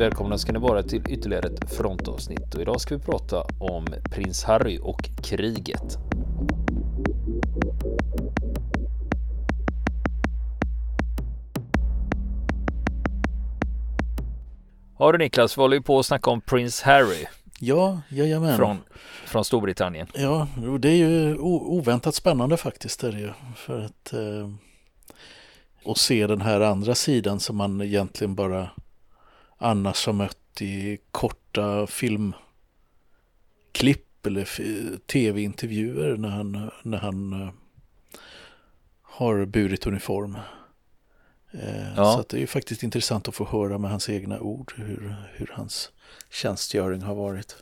Välkomna ska ni vara till ytterligare ett frontavsnitt och idag ska vi prata om prins Harry och kriget. Ja du Niklas, vi håller ju på att snacka om prins Harry. Ja, jajamän. Från, från Storbritannien. Ja, det är ju oväntat spännande faktiskt. Är det ju, för att eh, och se den här andra sidan som man egentligen bara annars har mött i korta filmklipp eller tv-intervjuer när han, när han uh, har burit uniform. Uh, ja. Så det är ju faktiskt intressant att få höra med hans egna ord hur, hur hans tjänstgöring har varit.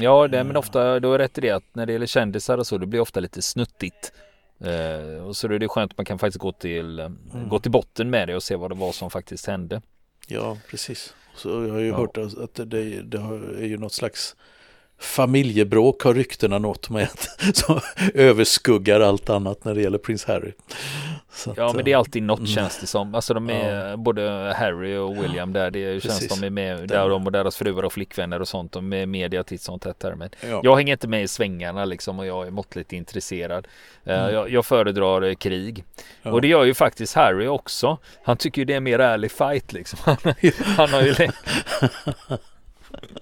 Ja, det, men ofta, då är rätt i det att när det gäller kändisar och så, det blir ofta lite snuttigt. Eh, och så är det skönt att man kan faktiskt gå till, mm. gå till botten med det och se vad det var som faktiskt hände. Ja, precis. Så jag har ju ja. hört att det, det är ju något slags familjebråk har ryktena nått med som överskuggar allt annat när det gäller prins Harry. Att, ja men det är alltid något mm. känns det som. Alltså de är ja. både Harry och William där. Det Precis. känns de är med där de och deras fruar och flickvänner och sånt. De är med media titt som tätt här. Men ja. jag hänger inte med i svängarna liksom och jag är måttligt intresserad. Eh, mm. Jag, jag, föredrar eh, krig. Ja. Och det gör ju faktiskt Harry också. Han tycker ju det är mer ärlig fight liksom. Han, har ju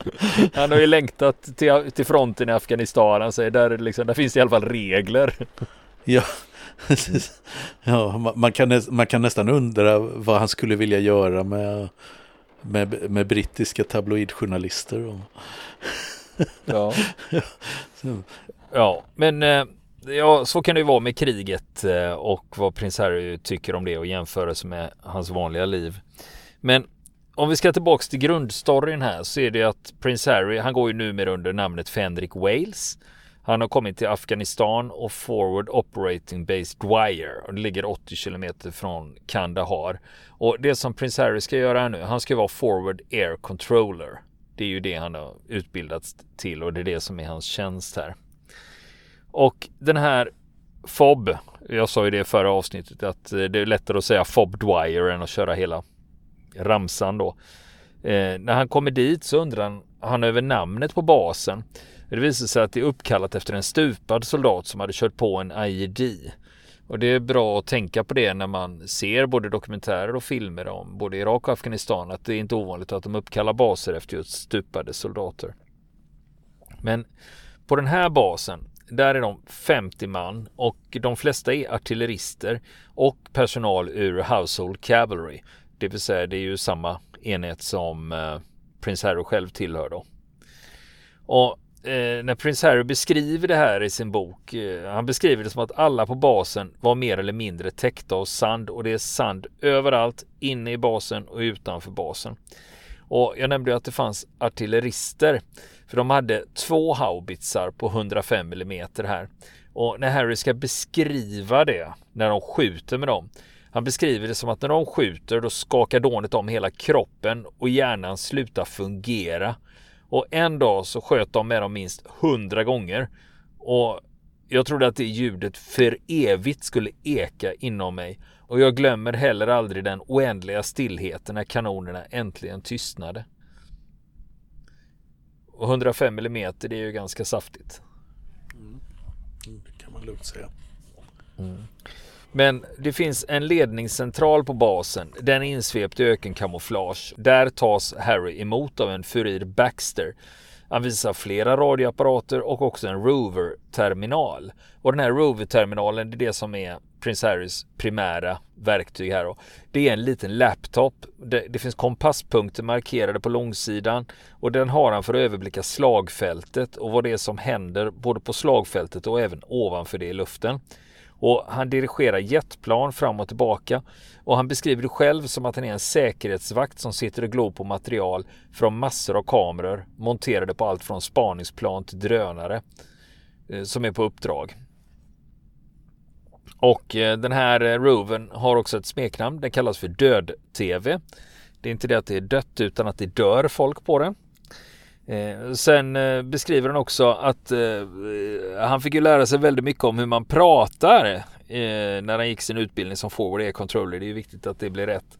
Han har ju längtat till, till fronten i Afghanistan. Han säger där, liksom, där finns det i alla fall regler. Ja, ja man, kan, man kan nästan undra vad han skulle vilja göra med, med, med brittiska tabloidjournalister. Ja. ja, men eh, ja, så kan det ju vara med kriget eh, och vad prins Harry tycker om det och jämförelse med hans vanliga liv. Men om vi ska tillbaks till grundstoryn här så är det att prins Harry, han går ju numera under namnet Fenrik Wales. Han har kommit till Afghanistan och Forward Operating Base Dwyer och det ligger 80 kilometer från Kandahar. Och det som prins Harry ska göra nu, han ska vara Forward Air Controller. Det är ju det han har utbildats till och det är det som är hans tjänst här. Och den här FOB, jag sa ju det i förra avsnittet att eh, det är lättare att säga FOB Dwyer än att köra hela ramsan då. Eh, när han kommer dit så undrar han, han över namnet på basen. Det visar sig att det är uppkallat efter en stupad soldat som hade kört på en IED. Och det är bra att tänka på det när man ser både dokumentärer och filmer om både Irak och Afghanistan att det är inte ovanligt att de uppkallar baser efter just stupade soldater. Men på den här basen, där är de 50 man och de flesta är artillerister och personal ur Household Cavalry. Det vill säga det är ju samma enhet som eh, prins Harry själv tillhör då. Och eh, när prins Harry beskriver det här i sin bok, eh, han beskriver det som att alla på basen var mer eller mindre täckta av sand och det är sand överallt, inne i basen och utanför basen. Och jag nämnde att det fanns artillerister, för de hade två haubitsar på 105 mm här. Och när Harry ska beskriva det, när de skjuter med dem, han beskriver det som att när de skjuter då skakar dånet om hela kroppen och hjärnan slutar fungera. Och en dag så sköt de med dem minst hundra gånger. Och jag trodde att det ljudet för evigt skulle eka inom mig. Och jag glömmer heller aldrig den oändliga stillheten när kanonerna äntligen tystnade. Och 105 mm det är ju ganska saftigt. Mm. Det kan man lugnt säga. Mm. Men det finns en ledningscentral på basen. Den är insvept i ökenkamouflage. Där tas Harry emot av en furir Baxter. Han visar flera radioapparater och också en Rover-terminal. Och den här Rover-terminalen, det är det som är Prince Harrys primära verktyg här. Det är en liten laptop. Det, det, finns kompasspunkter markerade på långsidan och den har han för att överblicka slagfältet och vad det är som händer både på slagfältet och även ovanför det i luften. Och han dirigerar jetplan fram och tillbaka. Och han beskriver det själv som att han är en säkerhetsvakt som sitter och glor på material från massor av kameror monterade på allt från spaningsplan till drönare eh, som är på uppdrag. Och eh, den här Roven rovern har också ett smeknamn. Den kallas för Död-TV. Det är inte det att det är dött utan att det dör folk på den. Eh, sen eh, beskriver han också att eh, han fick ju lära sig väldigt mycket om hur man pratar eh, när han gick sin utbildning som forward air controller. Det är ju viktigt att det blir rätt.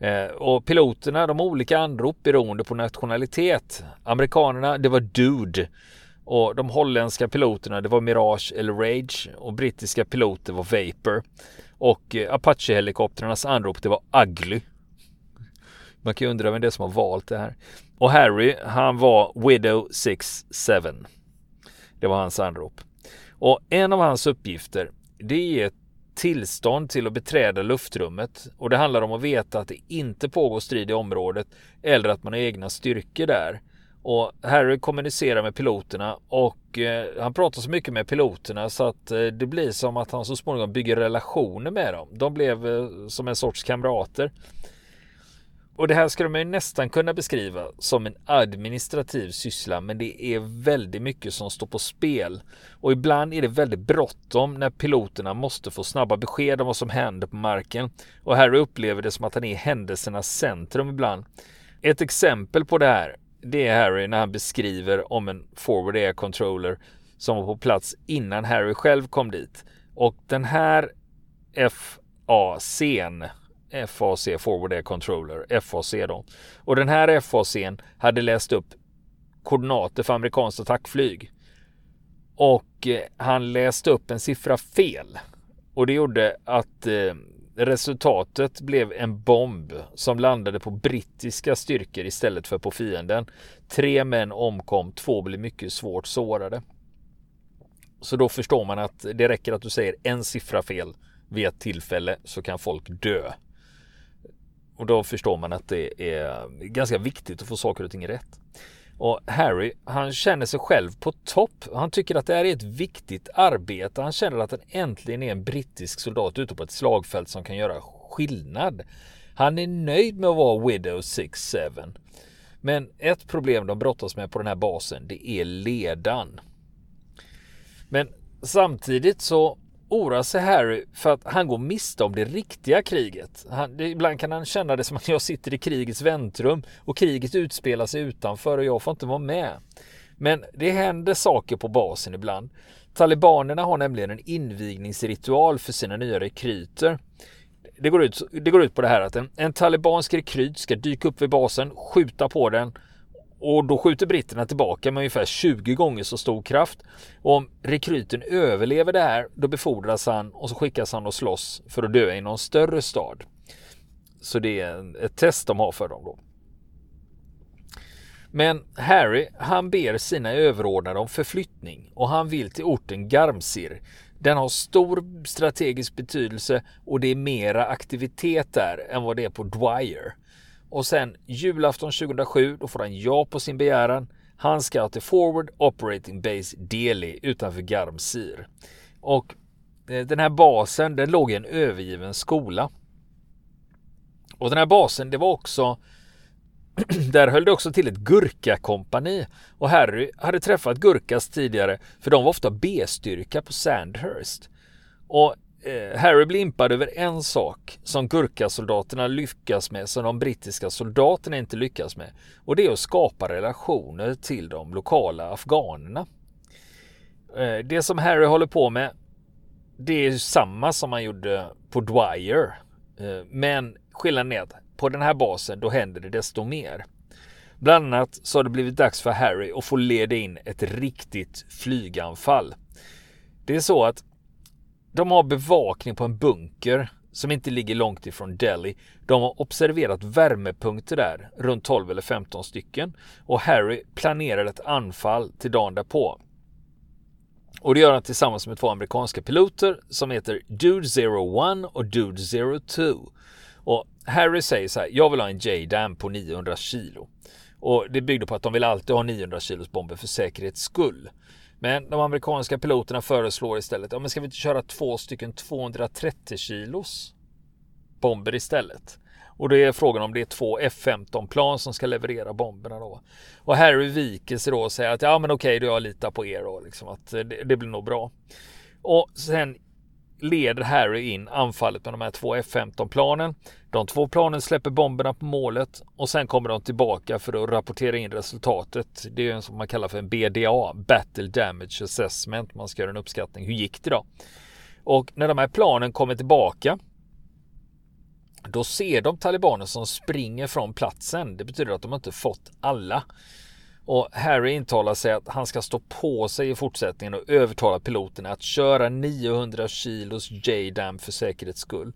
Eh, och piloterna de har olika anrop beroende på nationalitet. Amerikanerna det var Dude och de holländska piloterna det var Mirage eller Rage och brittiska piloter var Vapor. Och eh, Apache-helikoptrarnas anrop det var Ugly. Man kan ju undra vem det är som har valt det här. Och Harry han var Widow 67. Det var hans anrop. Och en av hans uppgifter det är ett tillstånd till att beträda luftrummet och det handlar om att veta att det inte pågår strid i området eller att man har egna styrkor där. Och Harry kommunicerar med piloterna och eh, han pratar så mycket med piloterna så att eh, det blir som att han så småningom bygger relationer med dem. De blev eh, som en sorts kamrater. Och det här skulle man ju nästan kunna beskriva som en administrativ syssla, men det är väldigt mycket som står på spel. Och ibland är det väldigt bråttom när piloterna måste få snabba besked om vad som händer på marken. Och Harry upplever det som att han är i händelsernas centrum ibland. Ett exempel på det här, det är Harry när han beskriver om en forward air controller som var på plats innan Harry själv kom dit. Och den här FAC'n FAC Forward Air Controller, FAC då. Och den här FAC'n hade läst upp koordinater för amerikanskt attackflyg. Och eh, han läste upp en siffra fel. Och det gjorde att eh, resultatet blev en bomb som landade på brittiska styrkor istället för på fienden. Tre män omkom, två blev mycket svårt sårade. Så då förstår man att det räcker att du säger en siffra fel vid ett tillfälle så kan folk dö. Och då förstår man att det är ganska viktigt att få saker och ting rätt. Och Harry, han känner sig själv på topp. Han tycker att det här är ett viktigt arbete. Han känner att han äntligen är en brittisk soldat ute på ett slagfält som kan göra skillnad. Han är nöjd med att vara Widow 6-7. Men ett problem de brottas med på den här basen, det är ledan. Men samtidigt så oroar sig Harry för att han går miste om det riktiga kriget. Han, ibland kan han känna det som att jag sitter i krigets väntrum och kriget utspelar sig utanför och jag får inte vara med. Men det händer saker på basen ibland. Talibanerna har nämligen en invigningsritual för sina nya rekryter. Det går ut, det går ut på det här att en, en talibansk rekryt ska dyka upp vid basen, skjuta på den och då skjuter britterna tillbaka med ungefär 20 gånger så stor kraft. Och om rekryten överlever det här, då befordras han och så skickas han och slåss för att dö i någon större stad. Så det är ett test de har för dem då. Men Harry, han ber sina överordnade om förflyttning och han vill till orten Garmsir. Den har stor strategisk betydelse och det är mera aktivitet där än vad det är på Dwyer. Och sen julafton 2007, då får han ja på sin begäran. Han ska till Forward Operating Base Delhi utanför Garmsir. Och eh, den här basen, den låg i en övergiven skola. Och den här basen, det var också där höll det också till ett Gurka-kompani och Harry hade träffat Gurkas tidigare för de var ofta B-styrka på Sandhurst. Och Eh, Harry blir impad över en sak som gurkasoldaterna lyckas med som de brittiska soldaterna inte lyckas med. Och det är att skapa relationer till de lokala afghanerna. Eh, det som Harry håller på med det är samma som man gjorde på Dwyer. Eh, men skillnaden är att på den här basen då händer det desto mer. Bland annat så har det blivit dags för Harry att få leda in ett riktigt flyganfall. Det är så att de har bevakning på en bunker som inte ligger långt ifrån Delhi. De har observerat värmepunkter där, runt 12 eller 15 stycken. Och Harry planerar ett anfall till dagen därpå. Och det gör han tillsammans med två amerikanska piloter som heter Dude 01 och Dude 02. Och Harry säger så här, jag vill ha en J-Dam på 900 kilo. Och det byggde på att de vill alltid ha 900 kilos bomber för säkerhets skull. Men de amerikanska piloterna föreslår istället, ja men ska vi inte köra två stycken 230 kilos bomber istället? Och det är frågan om det är två F-15 plan som ska leverera bomberna då. Och Harry viker sig då och säger att ja men okej, då jag litar på er då liksom att det, det blir nog bra. Och sen leder Harry in anfallet med de här två F-15 planen. De två planen släpper bomberna på målet och sen kommer de tillbaka för att rapportera in resultatet. Det är en som man kallar för en BDA, Battle Damage Assessment. Man ska göra en uppskattning. Hur gick det då? Och när de här planen kommer tillbaka Då ser de talibaner som springer från platsen. Det betyder att de inte fått alla. Och Harry intalar sig att han ska stå på sig i fortsättningen och övertala piloterna att köra 900 kilos J-Dam för säkerhets skull.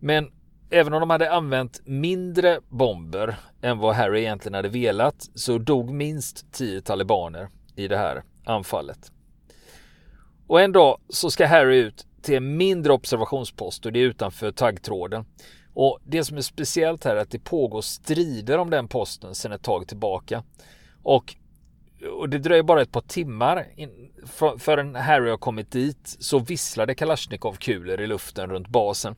Men även om de hade använt mindre bomber än vad Harry egentligen hade velat så dog minst 10 talibaner i det här anfallet. Och en dag så ska Harry ut till en mindre observationspost och det är utanför taggtråden. Och det som är speciellt här är att det pågår strider om den posten sedan ett tag tillbaka. Och, och det dröjer bara ett par timmar in, för, förrän Harry har kommit dit så visslade Kalashnikov-kulor i luften runt basen.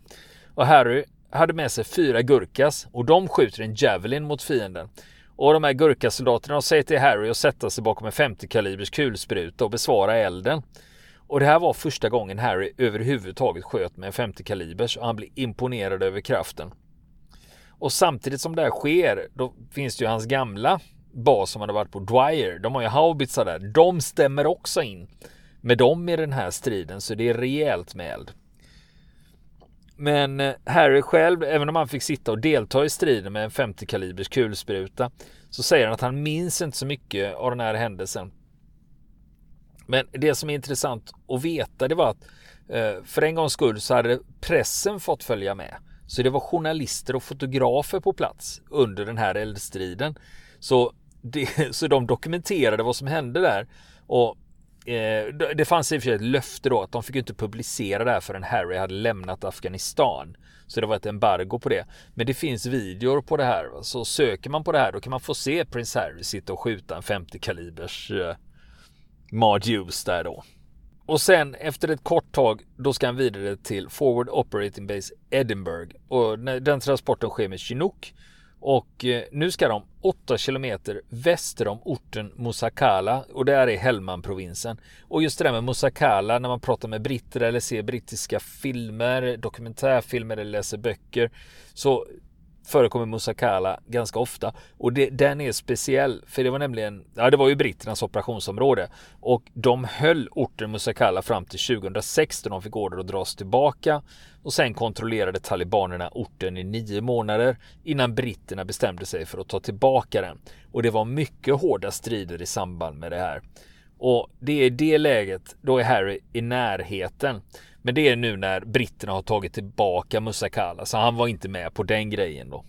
Och Harry hade med sig fyra gurkas och de skjuter en Javelin mot fienden. Och de här gurkasoldaterna säger till Harry att sätta sig bakom en 50 kalibers kulspruta och besvara elden. Och det här var första gången Harry överhuvudtaget sköt med en 50 kalibers och han blir imponerad över kraften. Och samtidigt som det här sker, då finns det ju hans gamla bas som hade varit på, Dwyer. De har ju haubitsar där. De stämmer också in med dem i den här striden, så det är rejält med eld. Men eh, Harry själv, även om han fick sitta och delta i striden med en 50 kalibers kulspruta, så säger han att han minns inte så mycket av den här händelsen. Men det som är intressant att veta det var att eh, för en gångs skull så hade pressen fått följa med. Så det var journalister och fotografer på plats under den här eldstriden. Så, det, så de dokumenterade vad som hände där. Och eh, det fanns i och för sig ett löfte då att de fick inte publicera det här förrän Harry hade lämnat Afghanistan. Så det var ett embargo på det. Men det finns videor på det här. Så söker man på det här då kan man få se Prince Harry sitta och skjuta en 50 kalibers eh, Marduce där då. Och sen efter ett kort tag då ska han vidare till Forward Operating Base Edinburgh och den transporten sker med Chinook och eh, nu ska de 8 kilometer väster om orten Musakala och det är i Helmand-provinsen. Och just det där med Musakala när man pratar med britter eller ser brittiska filmer, dokumentärfilmer eller läser böcker så förekommer Musakala ganska ofta. Och det, den är speciell för det var nämligen, ja det var ju britternas operationsområde. Och de höll orten Musakala fram till 2006 då de fick order att dras tillbaka. Och sen kontrollerade talibanerna orten i nio månader innan britterna bestämde sig för att ta tillbaka den. Och det var mycket hårda strider i samband med det här. Och det är i det läget, då är Harry i närheten. Men det är nu när britterna har tagit tillbaka Musakala, så han var inte med på den grejen då.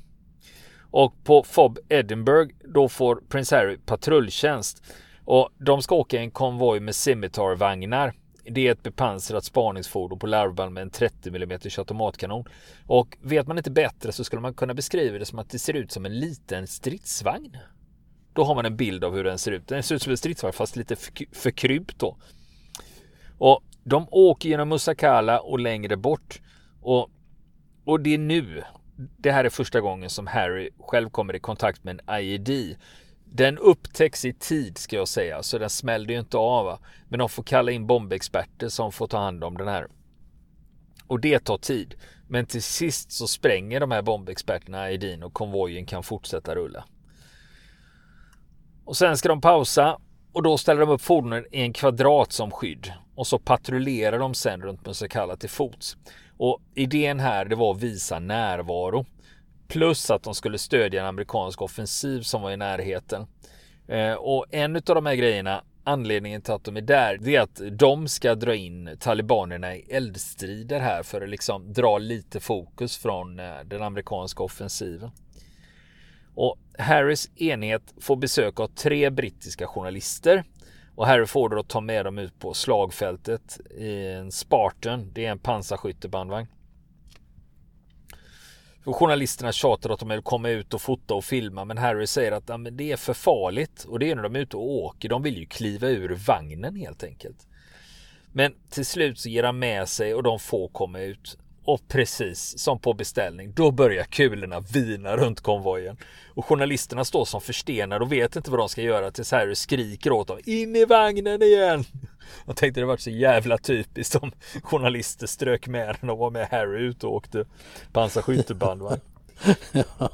Och på FOB Edinburgh, då får prins Harry patrulltjänst. Och de ska åka i en konvoj med Scimitar-vagnar. Det är ett bepansrat spaningsfordon på larvband med en 30 mm automatkanon. Och vet man inte bättre så skulle man kunna beskriva det som att det ser ut som en liten stridsvagn. Då har man en bild av hur den ser ut. Den ser ut som en stridsvagn fast lite förkrympt då. Och de åker genom Musakala och längre bort. Och, och det är nu. Det här är första gången som Harry själv kommer i kontakt med en IED. Den upptäcks i tid ska jag säga, så den smällde ju inte av. Men de får kalla in bombexperter som får ta hand om den här. Och det tar tid. Men till sist så spränger de här bombexperterna IEDn och konvojen kan fortsätta rulla. Och sen ska de pausa och då ställer de upp fordonen i en kvadrat som skydd och så patrullerar de sen runt Musakala till fots. Och idén här det var att visa närvaro. Plus att de skulle stödja en amerikansk offensiv som var i närheten. Eh, och en av de här grejerna, anledningen till att de är där, det är att de ska dra in talibanerna i eldstrider här för att liksom dra lite fokus från eh, den amerikanska offensiven. Och Harrys enhet får besök av tre brittiska journalister och Harry får då ta med dem ut på slagfältet i en Spartan. Det är en pansarskyttebandvagn. Och journalisterna tjatar att de vill komma ut och fota och filma men Harry säger att men det är för farligt och det är när de är ute och åker. De vill ju kliva ur vagnen helt enkelt. Men till slut så ger han med sig och de får komma ut. Och precis som på beställning, då börjar kulorna vina runt konvojen. Och journalisterna står som förstenade och vet inte vad de ska göra tills Harry skriker åt dem In i vagnen igen! Jag tänkte det var så jävla typiskt om journalister strök med den och var med Harry ut och åkte pansarskyttebandvagn. ja,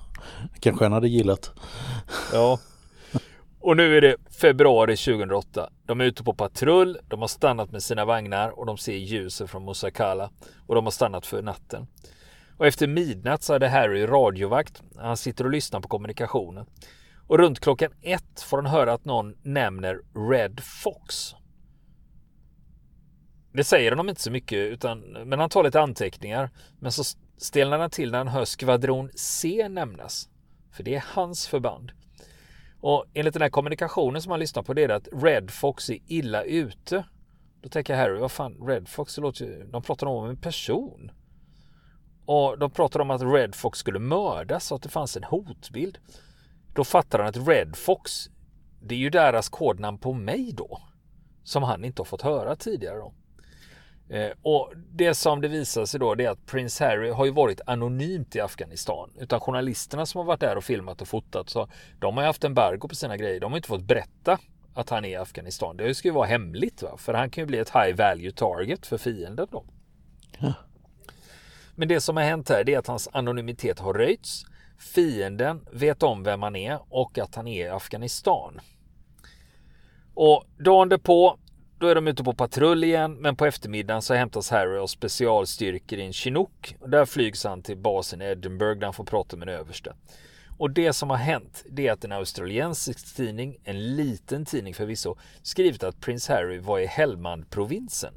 kanske han hade gillat. Ja, och nu är det februari 2008. De är ute på patrull, de har stannat med sina vagnar och de ser ljuset från Musakala och de har stannat för natten. Och efter midnatt så hade Harry radiovakt. Han sitter och lyssnar på kommunikationen. Och runt klockan ett får han höra att någon nämner Red Fox. Det säger honom inte så mycket, utan, men han tar lite anteckningar. Men så stelnar han till när han hör skvadron C nämnas. För det är hans förband. Och enligt den här kommunikationen som man lyssnar på det är det att Red Fox är illa ute. Då tänker Harry, vad fan, Red Fox, låter, de pratar om en person. Och de pratar om att Red Fox skulle mördas och att det fanns en hotbild. Då fattar han att Red Fox, det är ju deras kodnamn på mig då. Som han inte har fått höra tidigare då. Eh, och det som det visar sig då det är att Prince Harry har ju varit anonymt i Afghanistan. Utan journalisterna som har varit där och filmat och fotat så de har ju haft embargo på sina grejer. De har inte fått berätta att han är i Afghanistan. Det ska ju vara hemligt va? för han kan ju bli ett high value target för fienden då. Ja. Men det som har hänt här är att hans anonymitet har röjts. Fienden vet om vem han är och att han är i Afghanistan. Och dagen därpå då är de ute på patrull igen, men på eftermiddagen så hämtas Harry av specialstyrkor i en Chinook. Och där flygs han till basen i Edinburgh där han får prata med en överste. Och det som har hänt, det är att en australiensisk tidning, en liten tidning förvisso, skrivit att prins Harry var i Helmand-provinsen.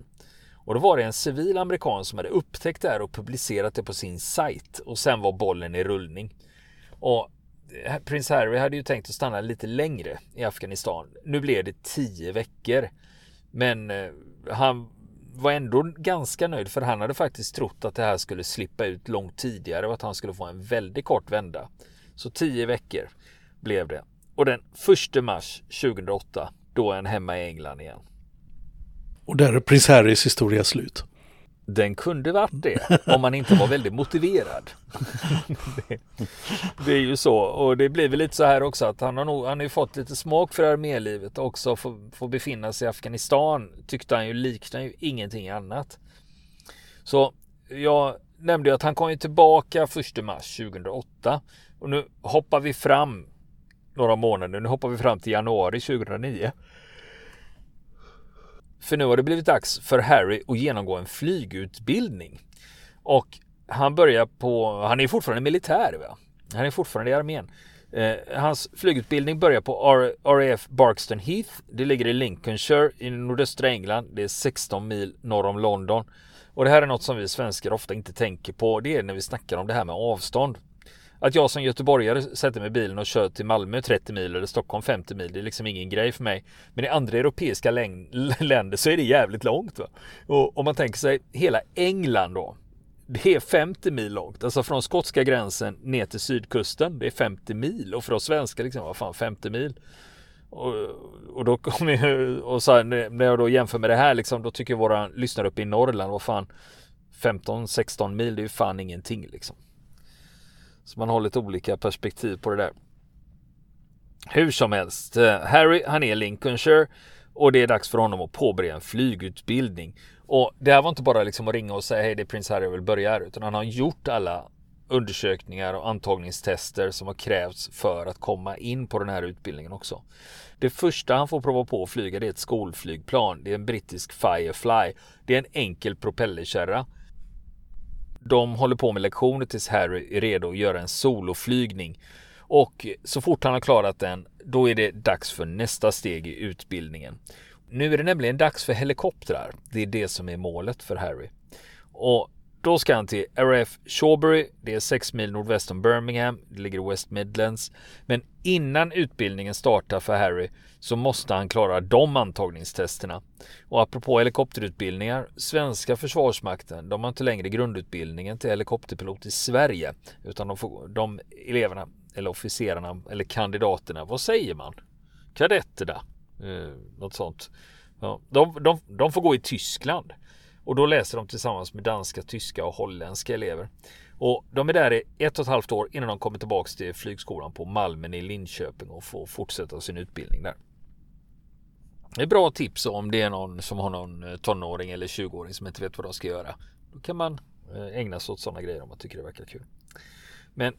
Och då var det en civil amerikan som hade upptäckt det här och publicerat det på sin sajt. Och sen var bollen i rullning. Och eh, prins Harry hade ju tänkt att stanna lite längre i Afghanistan. Nu blev det tio veckor. Men eh, han var ändå ganska nöjd för han hade faktiskt trott att det här skulle slippa ut långt tidigare och att han skulle få en väldigt kort vända. Så tio veckor blev det. Och den 1 mars 2008 då är han hemma i England igen. Och där är prins Harrys historia slut. Den kunde varit det om man inte var väldigt motiverad. det, det, är ju så och det blir väl lite så här också att han har nog han har ju fått lite smak för armélivet också. Få, få befinna sig i Afghanistan tyckte han ju liknar ju ingenting annat. Så jag nämnde ju att han kom ju tillbaka 1 mars 2008 och nu hoppar vi fram några månader. Nu hoppar vi fram till januari 2009. För nu har det blivit dags för Harry att genomgå en flygutbildning. Och han börjar på, han är fortfarande militär va? Han är fortfarande i armén. Eh, hans flygutbildning börjar på RAF Barkston Heath. Det ligger i Lincolnshire i nordöstra England. Det är 16 mil norr om London. Och det här är något som vi svenskar ofta inte tänker på. Det är när vi snackar om det här med avstånd. Att jag som göteborgare sätter mig i bilen och kör till Malmö 30 mil eller Stockholm 50 mil, det är liksom ingen grej för mig. Men i andra europeiska länder så är det jävligt långt. Va? Och om man tänker sig hela England då. Det är 50 mil långt, alltså från skotska gränsen ner till sydkusten. Det är 50 mil och för oss svenskar liksom, vad fan 50 mil. Och, och då kommer jag, och så här, när jag då jämför med det här liksom, då tycker våra lyssnare uppe i Norrland, vad fan 15-16 mil, det är ju fan ingenting liksom. Så man har lite olika perspektiv på det där. Hur som helst, eh, Harry han är Lincolnshire och det är dags för honom att påbörja en flygutbildning. Och det här var inte bara liksom att ringa och säga hej det är prins Harry jag vill börja här utan han har gjort alla undersökningar och antagningstester som har krävts för att komma in på den här utbildningen också. Det första han får prova på att flyga det är ett skolflygplan. Det är en brittisk Firefly. Det är en enkel propellerkärra de håller på med lektioner tills Harry är redo att göra en soloflygning. Och så fort han har klarat den, då är det dags för nästa steg i utbildningen. Nu är det nämligen dags för helikoptrar. Det är det som är målet för Harry. Och då ska han till RF Shawbury. Det är 6 mil nordväst om Birmingham. Det ligger i West Midlands. Men innan utbildningen startar för Harry så måste han klara de antagningstesterna. Och apropå helikopterutbildningar. Svenska försvarsmakten, de har inte längre grundutbildningen till helikopterpilot i Sverige. Utan de, får, de eleverna, eller officerarna, eller kandidaterna, vad säger man? Kadetterna? Eh, något sånt. Ja, de, de, de får gå i Tyskland. Och då läser de tillsammans med danska, tyska och holländska elever. Och de är där i ett och ett halvt år innan de kommer tillbaks till flygskolan på Malmen i Linköping och får fortsätta sin utbildning där. Det är bra tips om det är någon som har någon eh, tonåring eller 20-åring som inte vet vad de ska göra. Då kan man eh, ägna sig åt sådana grejer om man tycker det verkar kul. Men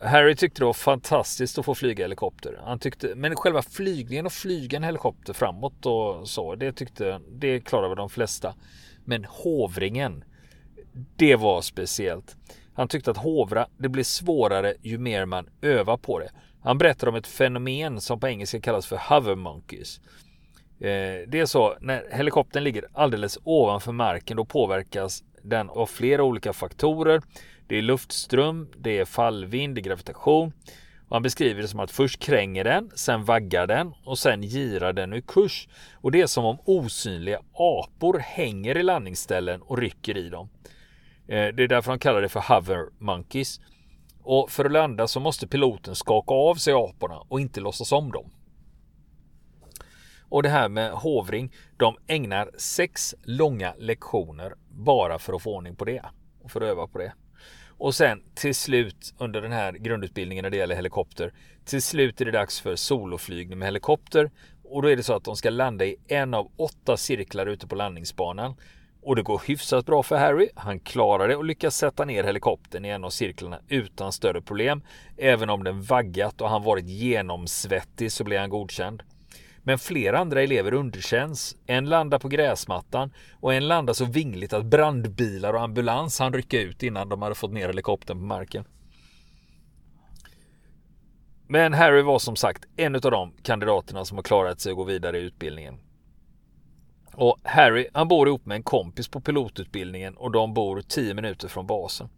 Harry tyckte det var fantastiskt att få flyga helikopter. Han tyckte, men själva flygningen och flyga en helikopter framåt och så, det tyckte, det klarade de flesta. Men hovringen, det var speciellt. Han tyckte att hovra, det blir svårare ju mer man övar på det. Han berättar om ett fenomen som på engelska kallas för hover monkeys. Eh, det är så när helikoptern ligger alldeles ovanför marken då påverkas den av flera olika faktorer. Det är luftström, det är fallvind, det är gravitation. Och han beskriver det som att först kränger den, sen vaggar den och sen girar den ur kurs. Och det är som om osynliga apor hänger i landningsställen och rycker i dem. Eh, det är därför de kallar det för hover monkeys. Och för att landa så måste piloten skaka av sig aporna och inte låtsas om dem. Och det här med hovring, de ägnar sex långa lektioner bara för att få ordning på det och för att öva på det. Och sen till slut under den här grundutbildningen när det gäller helikopter. Till slut är det dags för soloflygning med helikopter. Och då är det så att de ska landa i en av åtta cirklar ute på landningsbanan. Och det går hyfsat bra för Harry. Han klarar det och lyckas sätta ner helikoptern i en av cirklarna utan större problem. Även om den vaggat och han varit genomsvettig så blir han godkänd. Men flera andra elever underkänns. En landar på gräsmattan och en landar så vingligt att brandbilar och ambulans han rycka ut innan de hade fått ner helikoptern på marken. Men Harry var som sagt en av de kandidaterna som har klarat sig att gå vidare i utbildningen. Och Harry, han bor ihop med en kompis på pilotutbildningen och de bor 10 minuter från basen.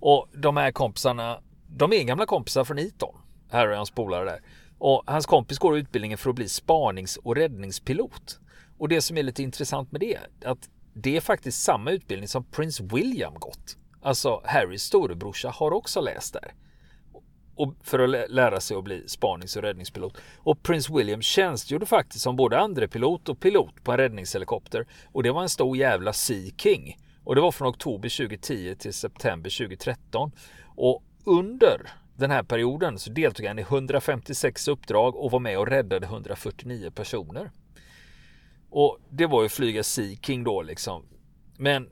Och de här kompisarna, de är gamla kompisar från Eton. Harry och hans polare där. Och hans kompis går utbildningen för att bli spanings och räddningspilot. Och det som är lite intressant med det, att det är faktiskt samma utbildning som prins William gått. Alltså Harrys storebrorsa har också läst där. Och för att lära sig att bli spanings och räddningspilot. Och prins William tjänstgjorde faktiskt som både andrepilot och pilot på en räddningshelikopter. Och det var en stor jävla Sea King. Och det var från oktober 2010 till september 2013. Och under den här perioden så deltog han i 156 uppdrag och var med och räddade 149 personer. Och det var ju flyga Sea King då liksom. Men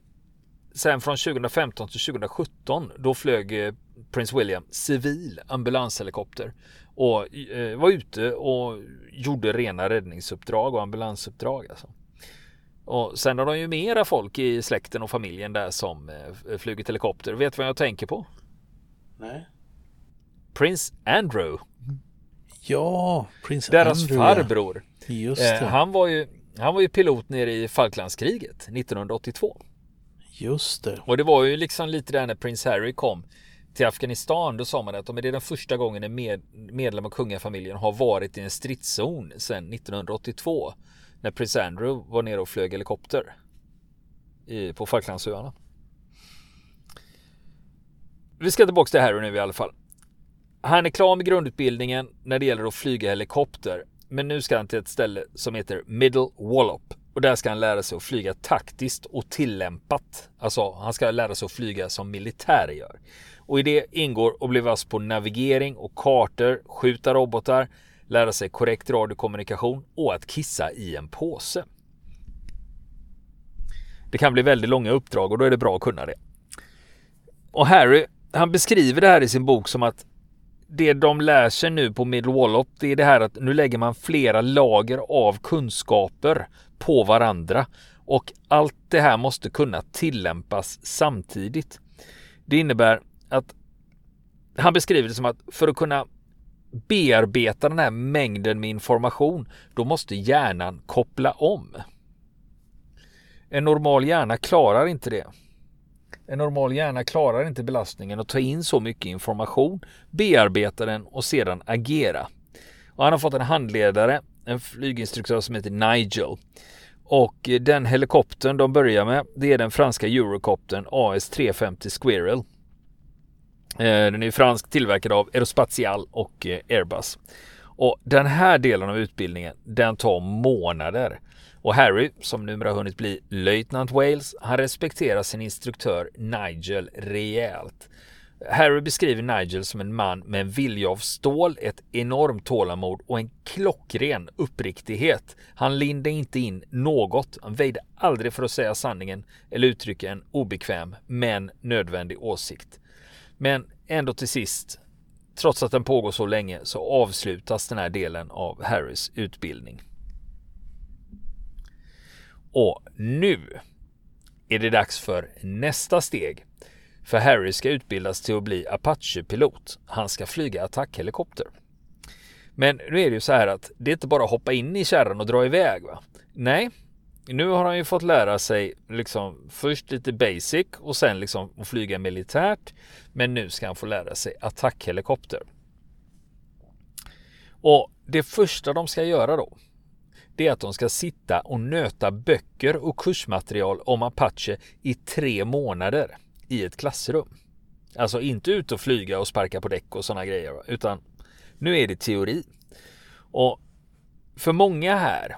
sen från 2015 till 2017 då flög eh, Prince William civil ambulanshelikopter och eh, var ute och gjorde rena räddningsuppdrag och ambulansuppdrag. Alltså. Och sen har de ju mera folk i släkten och familjen där som eh, flugit helikopter. Vet du vad jag tänker på? Nej. Prince Andrew. Ja, Prince Deras Andrew. farbror. Just det. Eh, han, var ju, han var ju pilot nere i Falklandskriget 1982. Just det. Och det var ju liksom lite där när Prince Harry kom till Afghanistan. Då sa man att det är den första gången en med, medlem av kungafamiljen har varit i en stridszon sedan 1982. När Prince Andrew var nere och flög helikopter i, på Falklandsöarna. Vi ska tillbaka till Harry nu i alla fall. Han är klar med grundutbildningen när det gäller att flyga helikopter. Men nu ska han till ett ställe som heter Middle Wallop. Och där ska han lära sig att flyga taktiskt och tillämpat. Alltså han ska lära sig att flyga som militär gör. Och i det ingår att bli vass på navigering och kartor, skjuta robotar, lära sig korrekt radiokommunikation och att kissa i en påse. Det kan bli väldigt långa uppdrag och då är det bra att kunna det. Och Harry, han beskriver det här i sin bok som att det de lär sig nu på Middle Wallop, det är det här att nu lägger man flera lager av kunskaper på varandra och allt det här måste kunna tillämpas samtidigt. Det innebär att han beskriver det som att för att kunna bearbeta den här mängden med information, då måste hjärnan koppla om. En normal hjärna klarar inte det. En normal hjärna klarar inte belastningen att ta in så mycket information, bearbeta den och sedan agera. Och han har fått en handledare, en flyginstruktör som heter Nigel. Och den helikoptern de börjar med, det är den franska Eurocoptern AS350 Squirrel. Eh, den är fransk tillverkad av Aerospatial och eh, Airbus. Och den här delen av utbildningen, den tar månader. Och Harry, som numera hunnit bli löjtnant Wales, han respekterar sin instruktör Nigel rejält. Harry beskriver Nigel som en man med en vilja av stål, ett enormt tålamod och en klockren uppriktighet. Han lindade inte in något, han väjde aldrig för att säga sanningen eller uttrycka en obekväm men nödvändig åsikt. Men ändå till sist, trots att den pågår så länge, så avslutas den här delen av Harrys utbildning. Och nu är det dags för nästa steg För Harry ska utbildas till att bli Apache-pilot. Han ska flyga attackhelikopter. Men nu är det ju så här att det är inte bara att hoppa in i kärran och dra iväg. Va? Nej, nu har han ju fått lära sig liksom först lite basic och sen liksom att flyga militärt. Men nu ska han få lära sig attackhelikopter. Och det första de ska göra då, det är att de ska sitta och nöta böcker och kursmaterial om Apache i tre månader i ett klassrum. Alltså inte ut och flyga och sparka på däck och sådana grejer, utan nu är det teori. Och för många här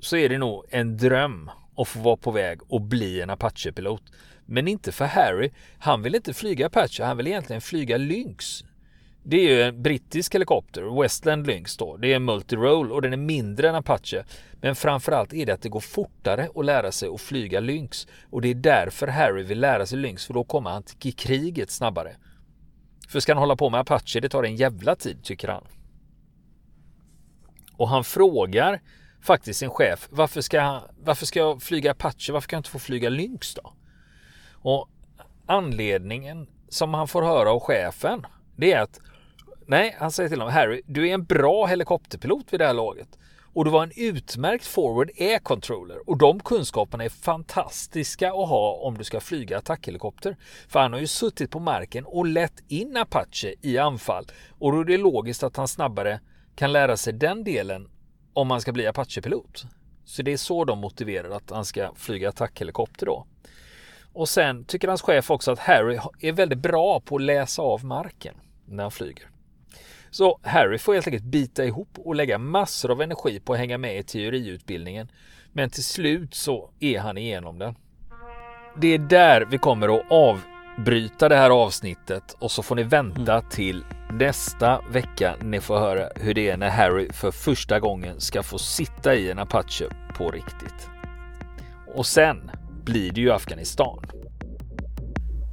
så är det nog en dröm att få vara på väg och bli en Apache-pilot. Men inte för Harry. Han vill inte flyga Apache, han vill egentligen flyga Lynx. Det är ju en brittisk helikopter, Westland Lynx då. Det är en multiroll och den är mindre än Apache. Men framförallt är det att det går fortare att lära sig att flyga Lynx. Och det är därför Harry vill lära sig Lynx, för då kommer han till kriget snabbare. För ska han hålla på med Apache, det tar en jävla tid tycker han. Och han frågar faktiskt sin chef, varför ska, varför ska jag flyga Apache? Varför kan jag inte få flyga Lynx då? Och anledningen som han får höra av chefen, det är att nej, han säger till honom, Harry, du är en bra helikopterpilot vid det här laget. Och du var en utmärkt forward air controller och de kunskaperna är fantastiska att ha om du ska flyga attackhelikopter. För han har ju suttit på marken och lett in Apache i anfall och då är det logiskt att han snabbare kan lära sig den delen om man ska bli Apache-pilot. Så det är så de motiverar att han ska flyga attackhelikopter då. Och sen tycker hans chef också att Harry är väldigt bra på att läsa av marken när han flyger. Så Harry får helt enkelt bita ihop och lägga massor av energi på att hänga med i teoriutbildningen. Men till slut så är han igenom den. Det är där vi kommer att avbryta det här avsnittet och så får ni vänta mm. till nästa vecka ni får höra hur det är när Harry för första gången ska få sitta i en Apache på riktigt. Och sen blir det ju Afghanistan.